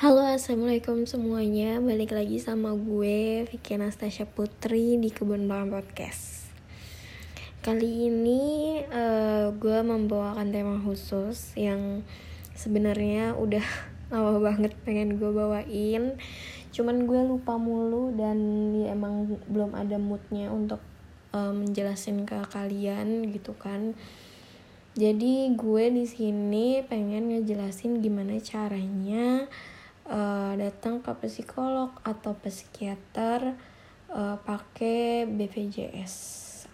Halo assalamualaikum semuanya. Balik lagi sama gue Vicky Anastasia Putri di Kebun Belakang Podcast. Kali ini uh, gue membawakan tema khusus Yang sebenarnya udah lama banget pengen gue bawain. Cuman gue lupa mulu dan ya emang belum ada moodnya untuk uh, menjelasin ke kalian gitu kan. Jadi gue di sini pengen ngejelasin gimana caranya uh, datang ke psikolog atau psikiater uh, pakai BPJS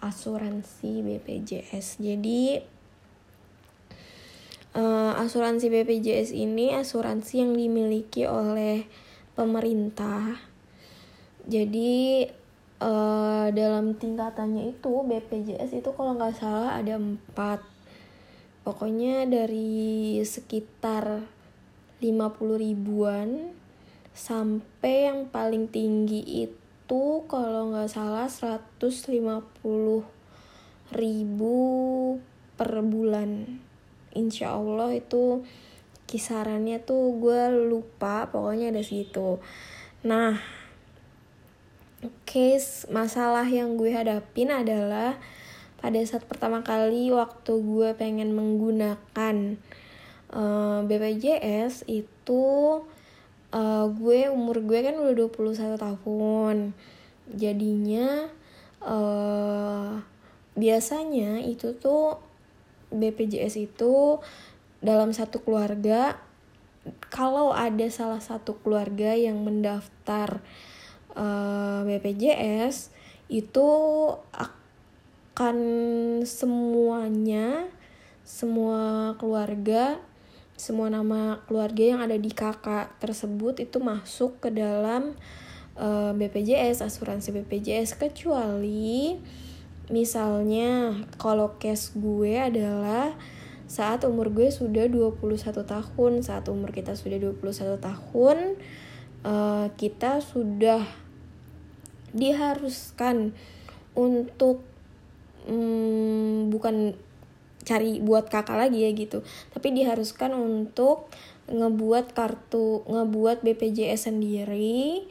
asuransi BPJS jadi uh, asuransi BPJS ini asuransi yang dimiliki oleh pemerintah. Jadi uh, dalam tingkatannya itu BPJS itu kalau nggak salah ada empat. Pokoknya dari sekitar 50 ribuan. Sampai yang paling tinggi itu kalau nggak salah 150 ribu per bulan. Insya Allah itu kisarannya tuh gue lupa pokoknya ada situ nah case masalah yang gue hadapin adalah pada saat pertama kali waktu gue pengen menggunakan eh, BPJS itu uh, gue umur gue kan udah 21 tahun. Jadinya uh, biasanya itu tuh BPJS itu dalam satu keluarga kalau ada salah satu keluarga yang mendaftar uh, BPJS itu akan semuanya semua keluarga semua nama keluarga yang ada di kakak tersebut itu masuk ke dalam uh, eh, BPJS asuransi BPJS kecuali misalnya kalau case gue adalah saat umur gue sudah 21 tahun. Saat umur kita sudah 21 tahun uh, kita sudah diharuskan untuk um, bukan cari buat kakak lagi ya gitu. Tapi diharuskan untuk ngebuat kartu ngebuat BPJS sendiri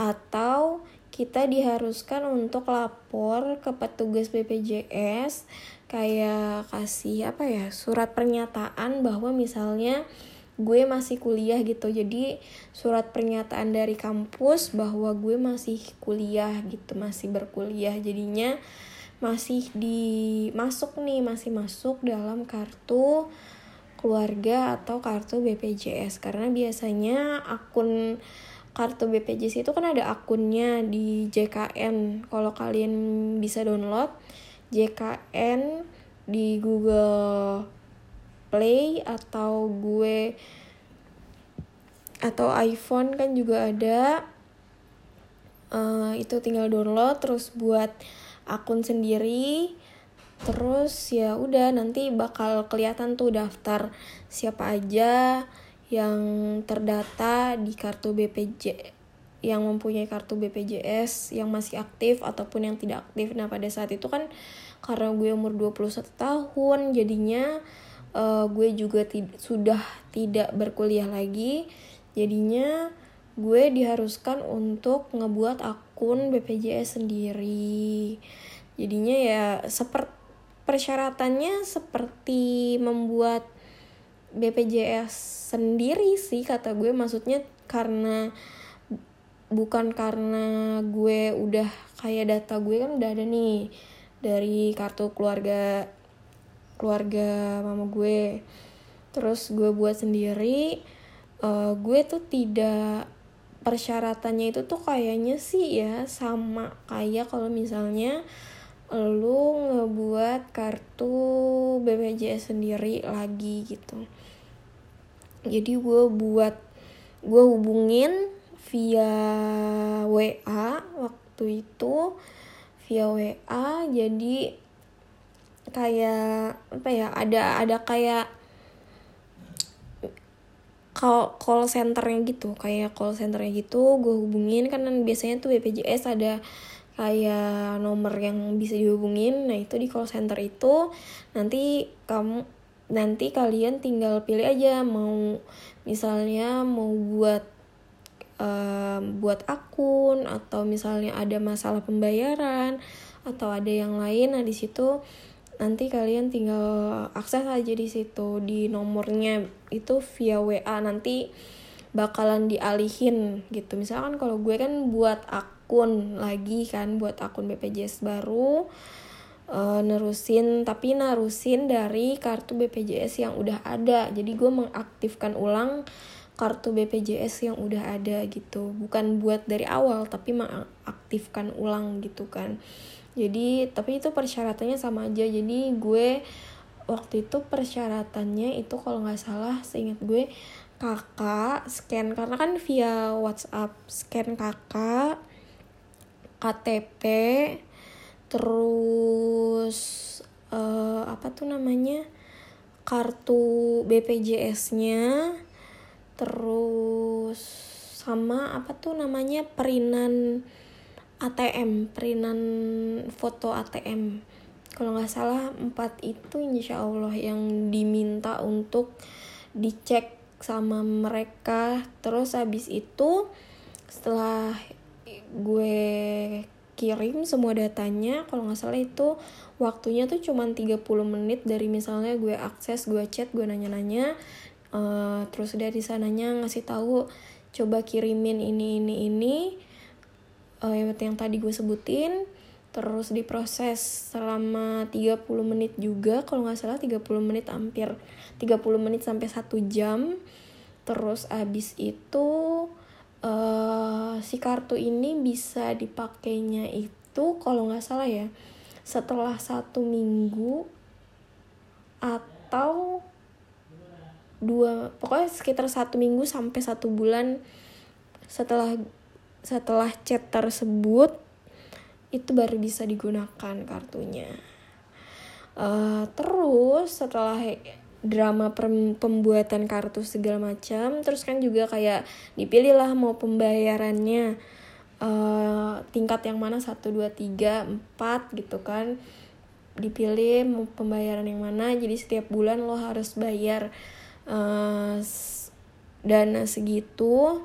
atau kita diharuskan untuk lapor ke petugas BPJS kayak kasih apa ya surat pernyataan bahwa misalnya gue masih kuliah gitu. Jadi surat pernyataan dari kampus bahwa gue masih kuliah gitu masih berkuliah. Jadinya masih di masuk nih masih masuk dalam kartu keluarga atau kartu BPJS karena biasanya akun kartu BPJS itu kan ada akunnya di JKN kalau kalian bisa download JKN di Google Play atau gue atau iPhone kan juga ada. Uh, itu tinggal download. Terus buat akun sendiri terus ya udah nanti bakal kelihatan tuh daftar siapa aja yang terdata di kartu BPJ yang mempunyai kartu BPJS yang masih aktif ataupun yang tidak aktif. Nah, pada saat itu kan karena gue umur 21 tahun jadinya uh, gue juga sudah tidak berkuliah lagi. Jadinya gue diharuskan untuk ngebuat akun BPJS sendiri. Jadinya ya seperti persyaratannya seperti membuat BPJS sendiri sih kata gue. Maksudnya karena bukan karena gue udah kayak data gue kan udah ada nih dari kartu keluarga keluarga mama gue. Terus gue buat sendiri uh, gue tuh tidak persyaratannya itu tuh kayaknya sih ya sama kayak kalau misalnya lu ngebuat kartu BPJS sendiri lagi gitu. Jadi gue buat gue hubungin via WA waktu itu via WA jadi kayak apa ya ada ada kayak call call centernya gitu kayak call centernya gitu gue hubungin kan biasanya tuh BPJS ada kayak nomor yang bisa dihubungin. Nah itu di call center itu nanti kamu nanti kalian tinggal pilih aja mau misalnya mau buat um, buat akun atau misalnya ada masalah pembayaran atau ada yang lain. Nah di situ nanti kalian tinggal akses aja di situ di nomornya itu via WA nanti bakalan dialihin gitu. Misalkan kalau gue kan buat akun lagi kan buat akun BPJS baru uh, nerusin tapi nerusin dari kartu BPJS yang udah ada. Jadi gue mengaktifkan ulang kartu BPJS yang udah ada gitu. Bukan buat dari awal tapi mengaktifkan ulang gitu kan jadi tapi itu persyaratannya sama aja. Jadi gue waktu itu persyaratannya itu kalau nggak salah seingat gue kakak scan. Karena kan via WhatsApp scan kakak KTP terus uh, apa tuh namanya kartu BPJS-nya terus sama apa tuh namanya perinan ATM perinan foto ATM kalau nggak salah empat itu insya Allah yang diminta untuk dicek sama mereka. Terus habis itu setelah gue kirim semua datanya kalau nggak salah itu waktunya tuh cuma 30 menit dari misalnya gue akses gue chat gue nanya-nanya. Uh, terus dari sananya ngasih tahu coba kirimin ini ini ini uh, yang tadi gue sebutin terus diproses selama 30 menit juga kalau nggak salah 30 menit hampir 30 menit sampai satu jam. Terus abis itu uh, si kartu ini bisa dipakainya itu kalau nggak salah ya setelah satu minggu atau dua pokoknya sekitar satu minggu sampai satu bulan setelah setelah chat tersebut itu baru bisa digunakan kartunya. Uh, terus setelah drama pembuatan kartu segala macam terus kan juga kayak dipilih lah mau pembayarannya uh, tingkat yang mana satu dua tiga empat gitu kan. Dipilih mau pembayaran yang mana jadi setiap bulan lo harus bayar uh, dana segitu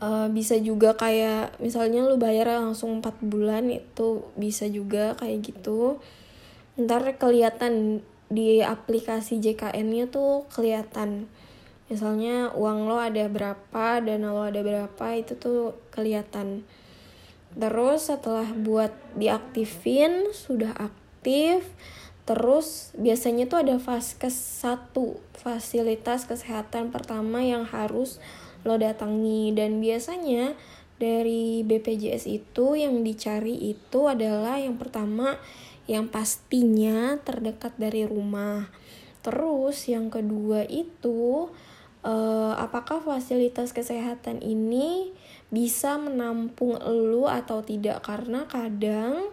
uh, bisa juga kayak misalnya lu bayar langsung 4 bulan itu bisa juga kayak gitu. Ntar kelihatan di aplikasi JKN-nya tuh kelihatan. Misalnya uang lo ada berapa dana lo ada berapa itu tuh kelihatan. Terus setelah buat diaktifin sudah aktif terus biasanya tuh ada vaskes satu fasilitas kesehatan pertama yang harus lo datangi. Dan biasanya dari BPJS itu yang dicari itu adalah yang pertama yang pastinya terdekat dari rumah. Terus yang kedua itu uh, apakah fasilitas kesehatan ini bisa menampung elu atau tidak? Karena kadang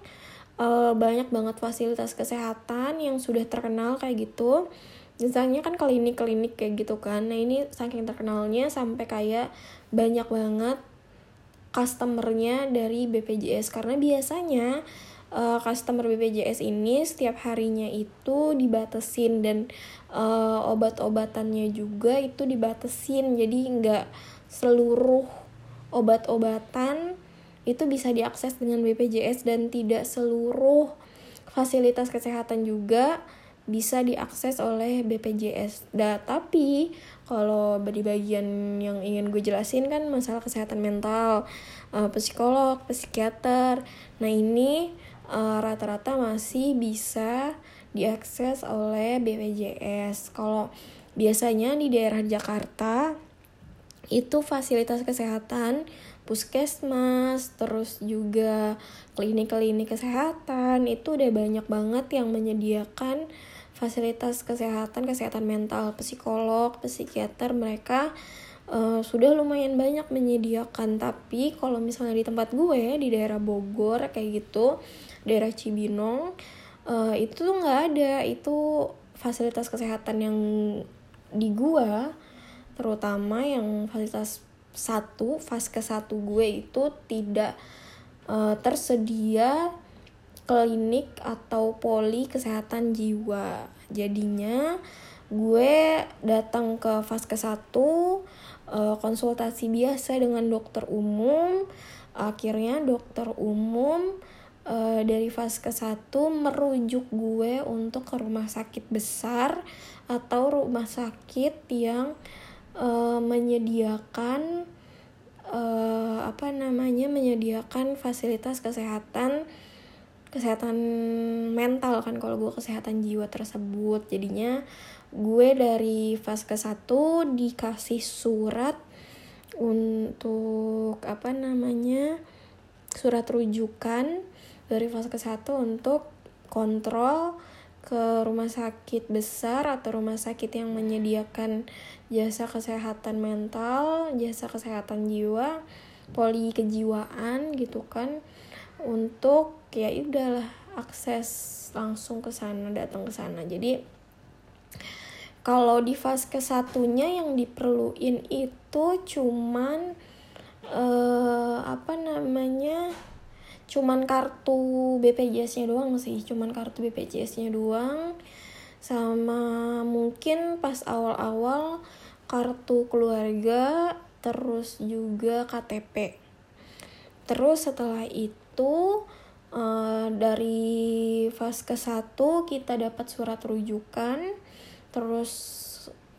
uh, banyak banget fasilitas kesehatan yang sudah terkenal kayak gitu misalnya kan klinik-klinik kayak gitu kan. Nah ini saking terkenalnya sampai kayak banyak banget customernya dari BPJS karena biasanya uh, customer BPJS ini setiap harinya itu dibatesin dan uh, obat-obatannya juga itu dibatesin jadi nggak seluruh obat-obatan itu bisa diakses dengan BPJS dan tidak seluruh fasilitas kesehatan juga bisa diakses oleh BPJS. Da, tapi kalau di bagian yang ingin gue jelasin kan masalah kesehatan mental, uh, psikolog, psikiater. Nah ini Eh, rata-rata uh, masih bisa diakses oleh BPJS. Kalau biasanya di daerah Jakarta itu fasilitas kesehatan puskesmas, terus juga klinik-klinik kesehatan itu udah banyak banget yang menyediakan fasilitas kesehatan, kesehatan mental, psikolog, psikiater mereka uh, sudah lumayan banyak menyediakan. Tapi kalau misalnya di tempat gue di daerah Bogor kayak gitu, daerah Cibinong uh, itu tuh nggak ada itu fasilitas kesehatan yang di gua terutama yang fasilitas satu ke satu gue itu tidak uh, tersedia klinik atau poli kesehatan jiwa. Jadinya gue datang ke fase satu uh, konsultasi biasa dengan dokter umum. Akhirnya dokter umum uh, dari fase ke satu merujuk gue untuk ke rumah sakit besar atau rumah sakit yang uh, menyediakan apa namanya menyediakan fasilitas kesehatan kesehatan mental kan kalau gue kesehatan jiwa tersebut. Jadinya gue dari fase ke satu dikasih surat untuk apa namanya surat rujukan dari fase ke satu untuk kontrol ke rumah sakit besar atau rumah sakit yang menyediakan jasa kesehatan mental, jasa kesehatan jiwa, poli kejiwaan gitu kan untuk ya udahlah akses langsung ke sana datang ke sana. Jadi kalau di fase ke satunya yang diperluin itu cuman uh, apa namanya cuman kartu BPJS-nya doang sih. Cuman kartu BPJS-nya doang. Sama mungkin pas awal-awal kartu keluarga terus juga KTP terus setelah itu uh, dari fase ke satu kita dapat surat rujukan. Terus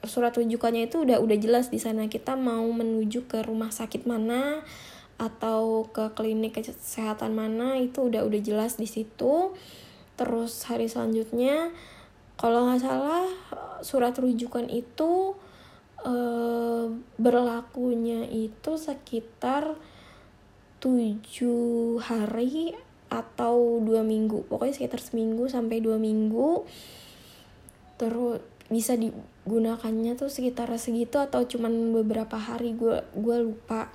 surat rujukannya itu udah udah jelas di sana kita mau menuju ke rumah sakit mana atau ke klinik kesehatan mana itu udah udah jelas di situ. Terus hari selanjutnya kalau nggak salah surat rujukan itu e, berlakunya itu sekitar tujuh hari atau dua minggu. Pokoknya sekitar seminggu sampai dua minggu. Terus bisa digunakannya tuh sekitar segitu atau cuman beberapa hari. Gue gue lupa.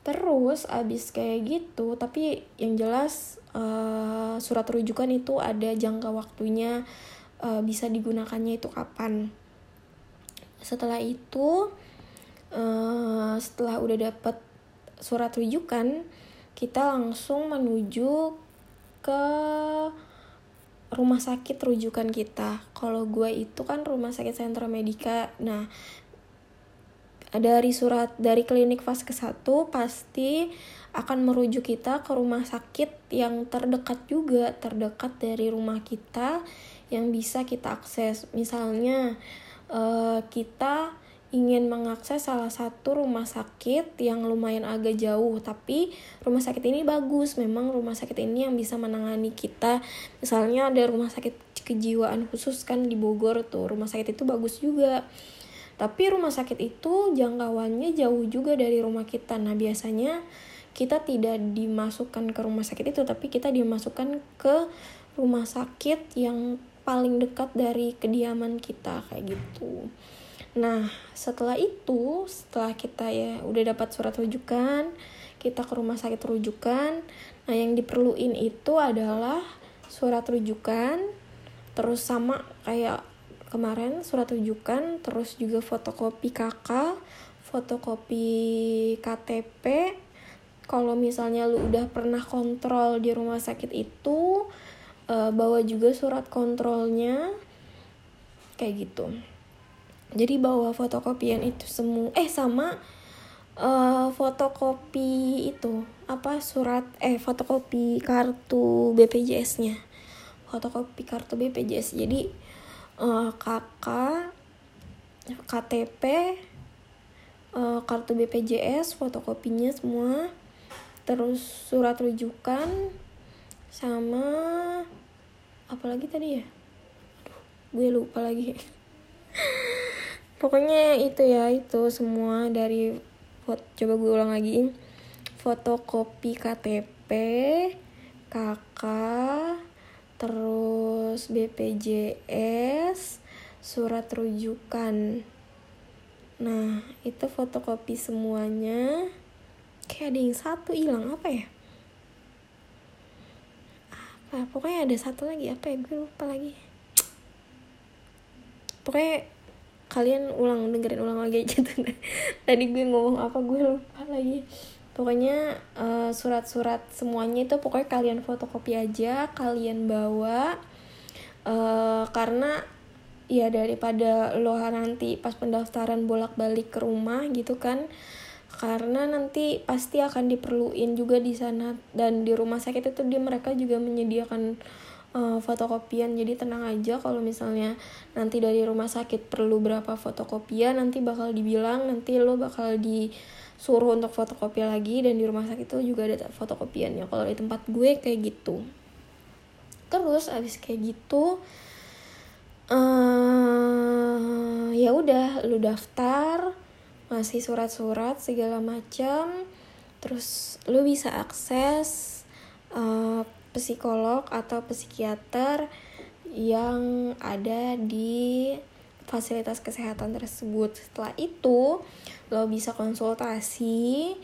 Terus abis kayak gitu tapi yang jelas uh, surat rujukan itu ada jangka waktunya uh, bisa digunakannya itu kapan. Setelah itu uh, setelah udah dapet surat rujukan kita langsung menuju ke rumah sakit rujukan kita. Kalau gue itu kan rumah sakit sentra medika nah dari surat dari klinik fase ke satu pasti akan merujuk kita ke rumah sakit yang terdekat juga terdekat dari rumah kita yang bisa kita akses. Misalnya uh, kita ingin mengakses salah satu rumah sakit yang lumayan agak jauh tapi rumah sakit ini bagus memang rumah sakit ini yang bisa menangani kita misalnya ada rumah sakit kejiwaan khusus kan di Bogor tuh rumah sakit itu bagus juga tapi rumah sakit itu jangkauannya jauh juga dari rumah kita. Nah, biasanya kita tidak dimasukkan ke rumah sakit itu, tapi kita dimasukkan ke rumah sakit yang paling dekat dari kediaman kita kayak gitu. Nah, setelah itu, setelah kita ya udah dapat surat rujukan, kita ke rumah sakit rujukan. Nah, yang diperluin itu adalah surat rujukan terus sama kayak kemarin surat rujukan terus juga fotokopi KK fotokopi KTP kalau misalnya lu udah pernah kontrol di rumah sakit itu uh, bawa juga surat kontrolnya kayak gitu jadi bawa fotokopian itu semua eh sama uh, fotokopi itu apa surat eh fotokopi kartu BPJS-nya fotokopi kartu BPJS jadi uh, KK, KTP, uh, eh, kartu BPJS, fotokopinya semua, terus surat rujukan, sama apa lagi tadi ya? Aduh, gue lupa lagi. Pokoknya itu ya, itu semua dari foto, coba gue ulang lagi. Fotokopi KTP, KK, terus BPJS, surat rujukan. Nah, itu fotokopi semuanya. Kayak ada yang satu hilang apa ya? Apa? Pokoknya ada satu lagi apa ya? Gue lupa lagi. Pokoknya kalian ulang dengerin ulang lagi aja. Tuh. Tadi gue ngomong apa gue lupa lagi. Pokoknya eh, surat-surat semuanya itu pokoknya kalian fotokopi aja kalian bawa. Uh, karena ya daripada lo nanti pas pendaftaran bolak-balik ke rumah gitu kan karena nanti pasti akan diperluin juga di sana. Dan di rumah sakit itu dia mereka juga menyediakan uh, fotokopian. Jadi tenang aja kalau misalnya nanti dari rumah sakit perlu berapa fotokopian nanti bakal dibilang nanti lo bakal disuruh untuk fotokopi lagi dan di rumah sakit itu juga ada fotokopiannya. Kalau di tempat gue kayak gitu. Terus abis kayak gitu uh, ya udah lu daftar masih surat-surat segala macam. Terus lu bisa akses uh, psikolog atau psikiater yang ada di fasilitas kesehatan tersebut. Setelah itu lo bisa konsultasi.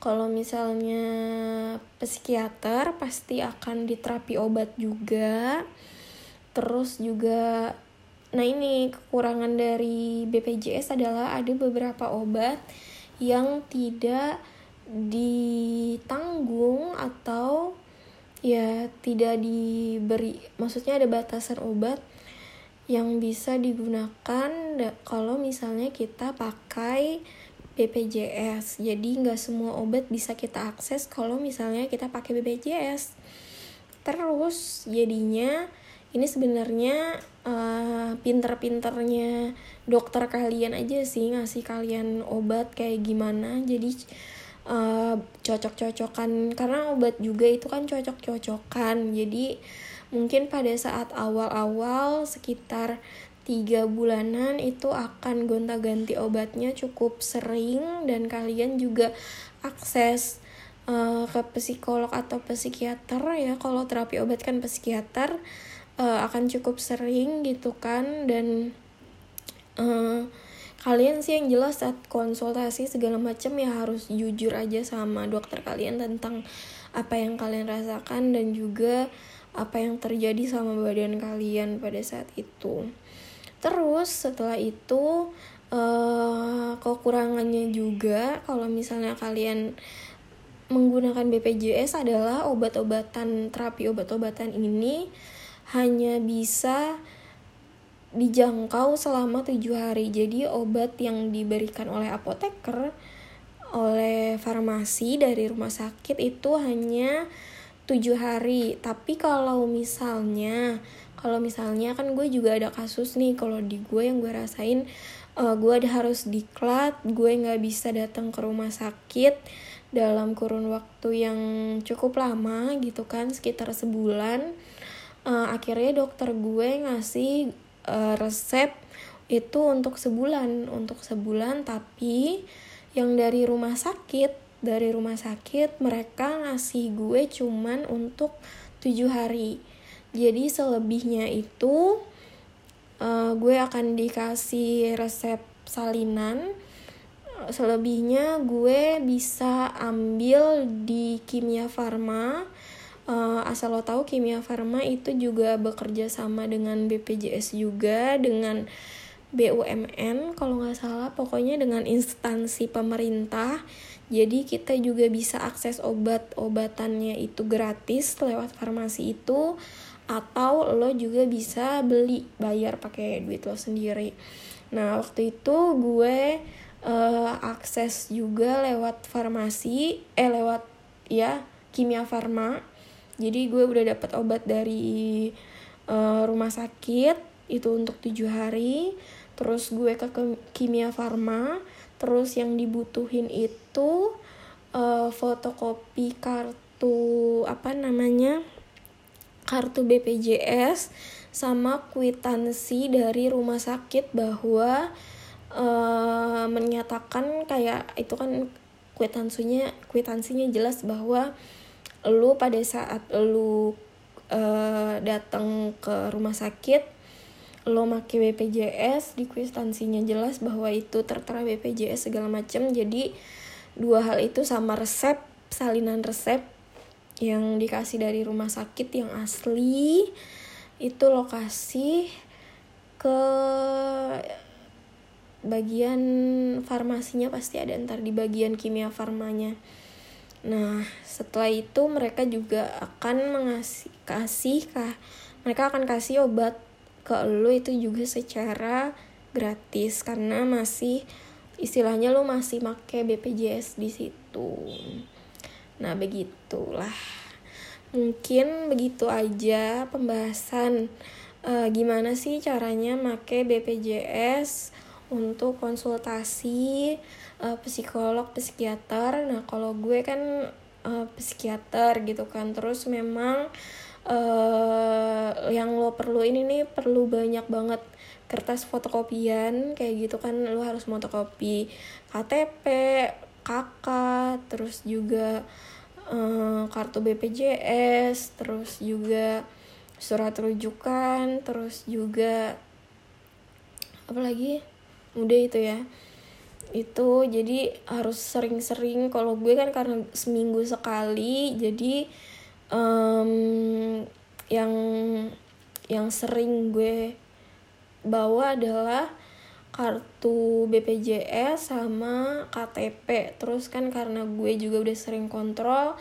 Kalau misalnya psikiater pasti akan diterapi obat juga. Terus juga Nah ini kekurangan dari BPJS adalah ada beberapa obat yang tidak ditanggung atau ya tidak diberi maksudnya ada batasan obat yang bisa digunakan kalau misalnya kita pakai BPJS jadi nggak semua obat bisa kita akses kalau misalnya kita pakai BPJS terus jadinya ini sebenarnya uh, pinter-pinternya dokter kalian aja sih ngasih kalian obat kayak gimana. Jadi uh, cocok-cocokan. Karena obat juga itu kan cocok-cocokan. Jadi mungkin pada saat awal-awal sekitar tiga bulanan itu akan gonta-ganti obatnya cukup sering. Dan kalian juga akses uh, ke psikolog atau psikiater ya. Kalau terapi obat kan psikiater uh, akan cukup sering gitu kan. Dan uh, kalian sih yang jelas saat konsultasi segala macam ya harus jujur aja sama dokter kalian tentang apa yang kalian rasakan dan juga apa yang terjadi sama badan kalian pada saat itu. Terus setelah itu uh, kekurangannya juga kalau misalnya kalian menggunakan BPJS adalah obat-obatan terapi obat-obatan ini hanya bisa dijangkau selama tujuh hari. Jadi obat yang diberikan oleh apoteker, oleh farmasi dari rumah sakit itu hanya tujuh hari. Tapi kalau misalnya, kalau misalnya kan gue juga ada kasus nih, kalau di gue yang gue rasain, uh, gue ada harus diklat, gue nggak bisa datang ke rumah sakit dalam kurun waktu yang cukup lama gitu kan, sekitar sebulan uh, akhirnya dokter gue ngasih uh, resep itu untuk sebulan. Untuk sebulan tapi yang dari rumah sakit dari rumah sakit mereka ngasih gue cuman untuk tujuh hari. Jadi selebihnya itu uh, gue akan dikasih resep salinan. Selebihnya gue bisa ambil di kimia farma uh, asal lo tahu Kimia Farma itu juga bekerja sama dengan BPJS juga dengan BUMN kalau nggak salah. Pokoknya dengan instansi pemerintah. Jadi kita juga bisa akses obat-obatannya itu gratis lewat farmasi itu atau lo juga bisa beli bayar pakai duit lo sendiri. Nah waktu itu gue uh, akses juga lewat farmasi eh lewat ya kimia farma jadi gue udah dapat obat dari uh, rumah sakit itu untuk tujuh hari. Terus gue ke, kimia farma. Terus yang dibutuhin itu uh, fotokopi kartu apa namanya kartu BPJS sama kwitansi dari rumah sakit bahwa uh, menyatakan kayak itu kan kwitansinya kwitansinya jelas bahwa lu pada saat lu uh, datang ke rumah sakit lo make BPJS di kwitansinya jelas bahwa itu tertera BPJS segala macam jadi dua hal itu sama resep salinan resep yang dikasih dari rumah sakit yang asli itu lokasi ke bagian farmasinya pasti ada. Ntar di bagian kimia farmanya Nah, setelah itu mereka juga akan mengasih kasih kah mereka akan kasih obat ke lo itu juga secara gratis karena masih istilahnya lo masih make BPJS di situ. Nah begitulah. Mungkin begitu aja pembahasan uh, gimana sih caranya make BPJS untuk konsultasi uh, psikolog psikiater. Nah kalau gue kan uh, psikiater gitu kan. Terus memang uh, yang lo perlu ini nih perlu banyak banget kertas fotokopian. Kayak gitu kan lo harus fotokopi KTP KK terus juga uh, kartu BPJS terus juga surat rujukan terus juga apa lagi udah itu ya itu jadi harus sering-sering kalau gue kan karena seminggu sekali jadi um, yang yang sering gue bawa adalah kartu BPJS sama KTP terus kan karena gue juga udah sering kontrol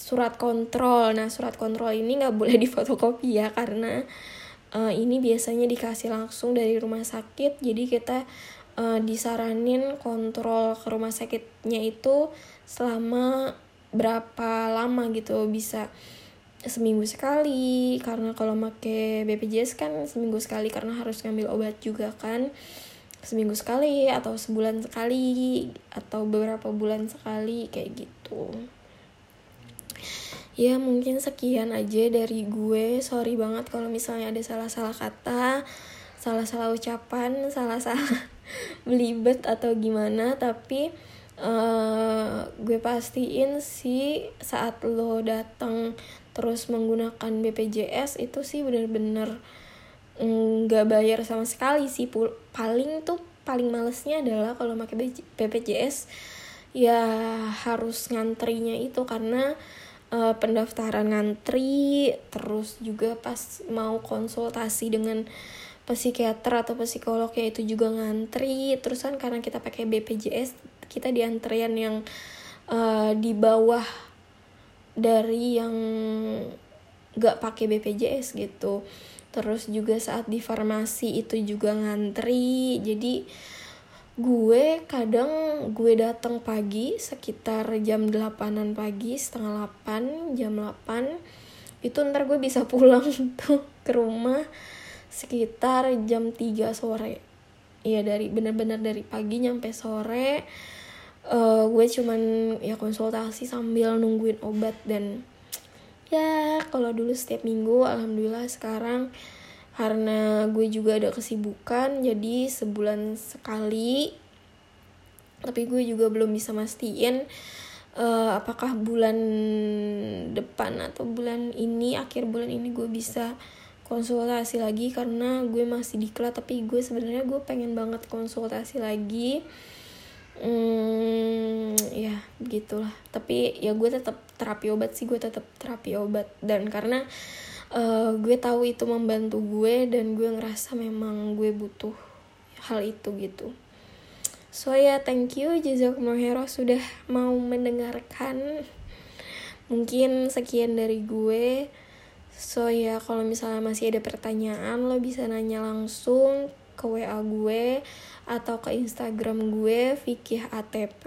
surat kontrol. Nah, surat kontrol ini nggak boleh difotokopi ya karena uh, ini biasanya dikasih langsung dari rumah sakit. Jadi kita uh, disaranin kontrol ke rumah sakitnya itu selama berapa lama gitu bisa seminggu sekali karena kalau make BPJS kan seminggu sekali karena harus ngambil obat juga kan seminggu sekali atau sebulan sekali atau beberapa bulan sekali kayak gitu ya mungkin sekian aja dari gue. Sorry banget kalau misalnya ada salah-salah kata salah-salah ucapan salah-salah belibet atau gimana. Tapi uh, gue pastiin sih saat lo datang terus menggunakan BPJS itu sih bener-bener nggak bayar sama sekali sih. Paling tuh paling malesnya adalah kalau pakai BPJS ya harus ngantrinya itu karena uh, pendaftaran ngantri terus juga pas mau konsultasi dengan psikiater atau psikolog ya itu juga ngantri. Terus kan karena kita pakai BPJS kita di antrian yang uh, di bawah dari yang gak pakai BPJS gitu. Terus juga saat di farmasi itu juga ngantri. Jadi gue kadang gue datang pagi sekitar jam 8an pagi setengah 8 jam 8 itu ntar gue bisa pulang tuh ke rumah sekitar jam 3 sore. Iya dari bener-bener dari pagi nyampe sore uh, gue cuman ya konsultasi sambil nungguin obat dan ya kalau dulu setiap minggu alhamdulillah sekarang karena gue juga ada kesibukan jadi sebulan sekali. Tapi gue juga belum bisa mastiin uh, apakah bulan depan atau bulan ini akhir bulan ini gue bisa konsultasi lagi. Karena gue masih diklat tapi gue sebenarnya gue pengen banget konsultasi lagi. Hmm, ya begitulah. Tapi ya gue tetap terapi obat sih gue tetap terapi obat. Dan karena uh, gue tahu itu membantu gue dan gue ngerasa memang gue butuh hal itu gitu. So ya yeah, thank you jazakumullah sudah mau mendengarkan. Mungkin sekian dari gue. So ya yeah, kalau misalnya masih ada pertanyaan lo bisa nanya langsung ke WA gue atau ke Instagram gue Fikih ATP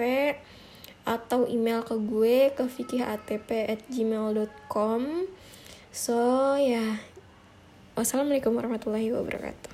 atau email ke gue ke fikihatp at gmail.com So ya, yeah. wassalamualaikum warahmatullahi wabarakatuh.